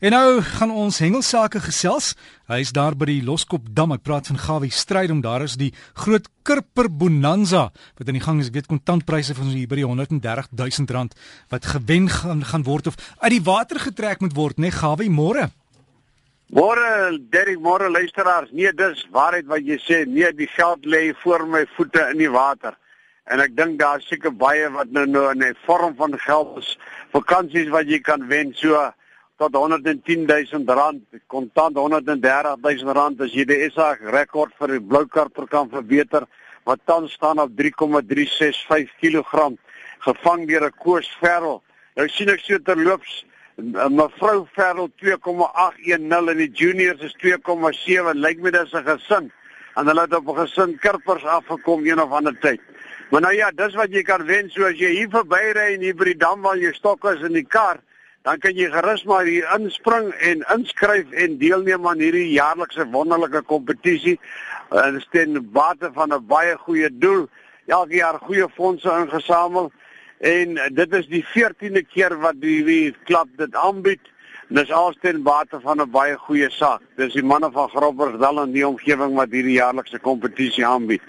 En nou gaan ons hengelsake gesels. Hy is daar by die Loskop Dam. Ek praat van Gawie Stryd om daar is die groot Kurper Bonanza wat aan die gang is. Ek weet kontantpryse van hier by die 130 000 rand wat gewen gaan gaan word of uit die water getrek moet word, né, nee, Gawie, môre. Môre, Derek, môre luisteraars. Nee, dis waarheid wat jy sê. Nee, die geld lê voor my voete in die water. En ek dink daar seker baie wat nou nou in 'n vorm van geld is. Vakansies wat jy kan wen so tot 110 000 rand, kontant 130 000 rand. As jy die SA rekord vir die bloukarper kan verbeter wat tans staan op 3,365 kg gevang deur 'n Koos Ferrel. Nou sien ek so terloops mevrou Ferrel 2,810 en die juniors is 2,7 lyk my dis 'n gesin. En hulle het op 'n gesin kirpers afgekom een of ander tyd. Maar nou ja, dis wat jy kan wen so as jy hier verbyry en hier by die dam waar jy stok is in die kar dan kan jy gerus maar hier inspring en inskryf en deelneem aan hierdie jaarlikse wonderlike kompetisie. Dit is bate van 'n baie goeie doel. Elke jaar goeie fondse ingesamel en dit is die 14de keer wat die klub dit aanbied. Dis alsten bate van 'n baie goeie saak. Dis die manne van Grobbersdal en die omgewing wat hierdie jaarlikse kompetisie aanbied.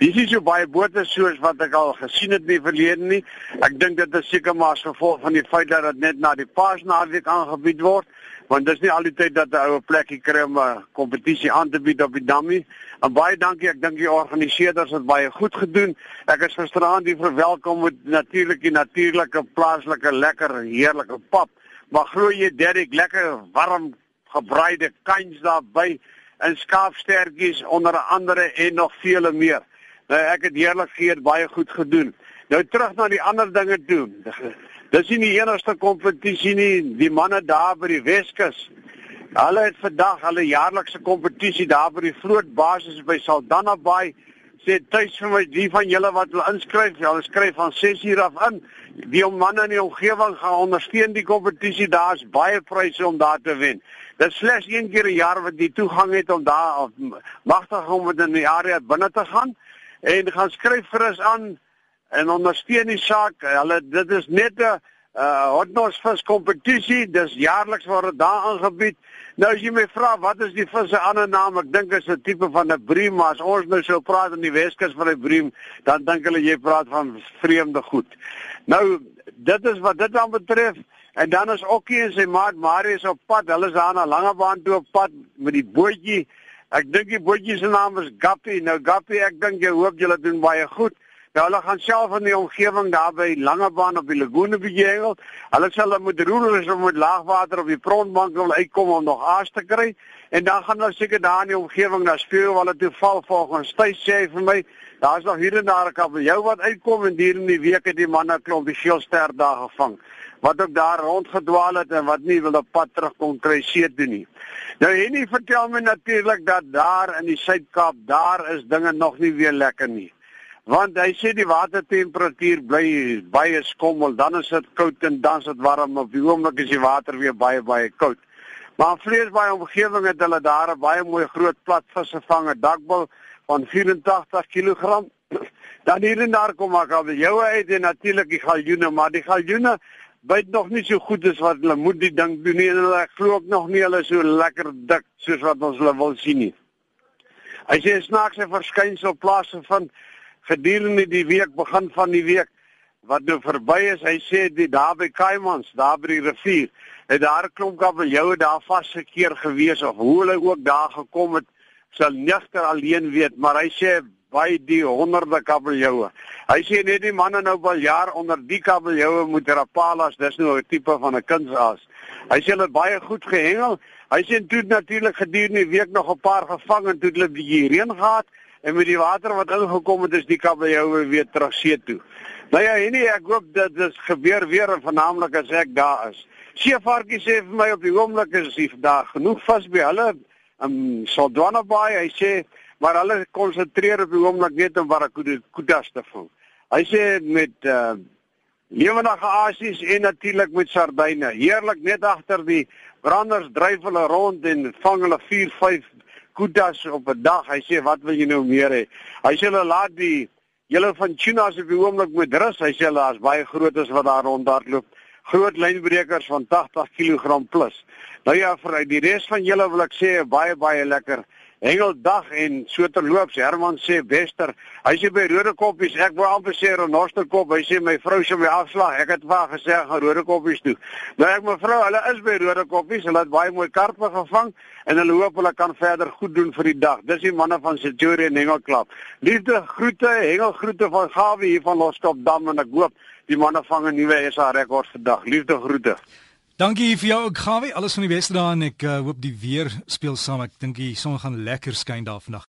Dis nie so baie bote soos wat ek al gesien het in die verlede nie. Ek dink dit is seker maar as gevolg van die feit dat dit net na die Paasnaweek aangebied word, want dis nie altyd dat 'n ou plekkie kry om 'n kompetisie aan te bied op die dammie. En baie dankie, ek dink die organiseerders het baie goed gedoen. Ek is gisteraand hier verwelkom met natuurlik die natuurlike plaaslike lekker heerlike pap maar glo jy Derek lekker warm gebraaide kans daarby en skaapstertjies onder andere en nog vele meer. Nou ek het heerlik geëet, baie goed gedoen. Nou terug na die ander dinge toe. Dis nie die enigste kompetisie nie, die manne daar by die Weskus. Hulle het vandag hulle jaarlikse kompetisie daar by die vlootbasis by Saldanha Bay sê tuis vir my die van julle wat wil inskryf, ja, hulle skryf van 6 uur af in. Die manne in die omgewing gaan ondersteun die kompetisie. Daar's baie pryse om daar te wen. Dit slegs een keer 'n jaar wat jy toegang het om daar magtig om in die area binne te gaan en gaan skryf gerus aan en ondersteun die saak. Hulle dit is net 'n uh hotnos vis kompetisie. Dis jaarliks word daar aangebied. Nou as jy my vra wat is die vis se ander naam? Ek dink is 'n tipe van 'n bream, maar as ons nou sou praat in die Weskus van 'n bream, dan dink hulle jy praat van vreemde goed. Nou dit is wat dit dan betref en dan is Okkie en sy maat Marius op pad. Hulle is daar na Langebaan toe op pad met die bootjie. Ek dink die bootjie se naam is Gappy. Nou Gappy, ek dink jy hoop julle doen baie goed. Nou hulle gaan self in die omgewing daar by Langebaan op die lagoene bejengel. Hulle sal dan moet roer om met laagwater op die frontbank wil uitkom om nog aas te kry. En dan gaan hulle seker daar in die omgewing na speel hulle toe val volgens Stys sê vir my. Daar's nog hier en daar 'n kabeljou wat uitkom en hier in die week het die manne klomp die geelster daar gevang. Wat ook daar rondgedwaal het en wat nie wil op pad terugkom kry see toe nie. Nou Henny vertel my natuurlik dat daar in die Suid-Kaap daar is dinge nog nie weer lekker nie want hy sê die watertemperatuur bly baie skommel, dan is dit koud en dan is dit warm, op die oomblik is die water weer baie baie koud. Maar in Vleesbaai omgewing het hulle daar 'n baie mooi groot platvisse vang, 'n dakbil van 84 kg. Dan hier en daar kom maar al joue uit en natuurlik die galjoene, maar die galjoene byt nog nie so goed as wat hulle moet die ding doen nie en hulle glo ook nog nie hulle so lekker dik soos wat ons hulle wil sien nie. Hy sê snaakse verskynsel plase van gedurende die week begin van die week wat nou verby is, hy sê die daar by Kaimans, daar by die rivier, het daar 'n klomp kabeljou daar vasgekeer gewees of hoe hulle ook daar gekom het, sal nigter alleen weet, maar hy sê by die honderde kabeljoue. Hy sê net die manne nou al jaar onder die kabeljoue moet rapalas, dis nou 'n tipe van 'n kunsaas. Hy sê hulle baie goed gehengel. Hy sê toe natuurlik gedurende die week nog 'n paar gevang en toe hulle die reën gehad en met die water wat ingekom het is die kabeljou weer terug see toe. Nou ja, en ek hoop dat dit gebeur weer en vernaamlik as ek daar is. Seevarkie sê vir my op die oomblik is hy vandag genoeg vas by hulle in Saldwana Bay. Hy sê maar hulle konsentreer op die oomblik net om barracudas te vang. Hy sê met uh, lewendige asies en natuurlik met sardyne. Heerlik net agter die branders dryf hulle rond en vang hulle 4, 5 kudas op 'n dag. Hy sê wat wil jy nou meer hê? Hy sê hulle laat die julle van China se op die oomblik met rus. Hy sê hulle is baie groot as wat daar rondhardloop. groot lynbrekers van 80 kg plus. Nou ja, vir die res van julle wil ek sê baie baie lekker Hengeldag en so terloops Herman sê Wester, hy sê by Rode Koppies, ek wou amper sê Renosterkop, hy sê my vrou se my afslag. Ek het vir gesê gaan Rode Koppies toe. Nou ek mevrou, hulle is by Rode Koppies, hulle het baie mooi karpe gevang en hulle hoop hulle kan verder goed doen vir die dag. Dis die manne van Centurion Hengelklub. Liefde groete, hengelgroete van Gawie hier van Loskopdam en ek hoop die manne vang 'n nuwe SA rekord vandag. Liefde groete. Dankie vir jou ook Gawie. Alles van die beste daar en ek uh, hoop die weer speel saam. Ek dink die son gaan lekker skyn daar vandag.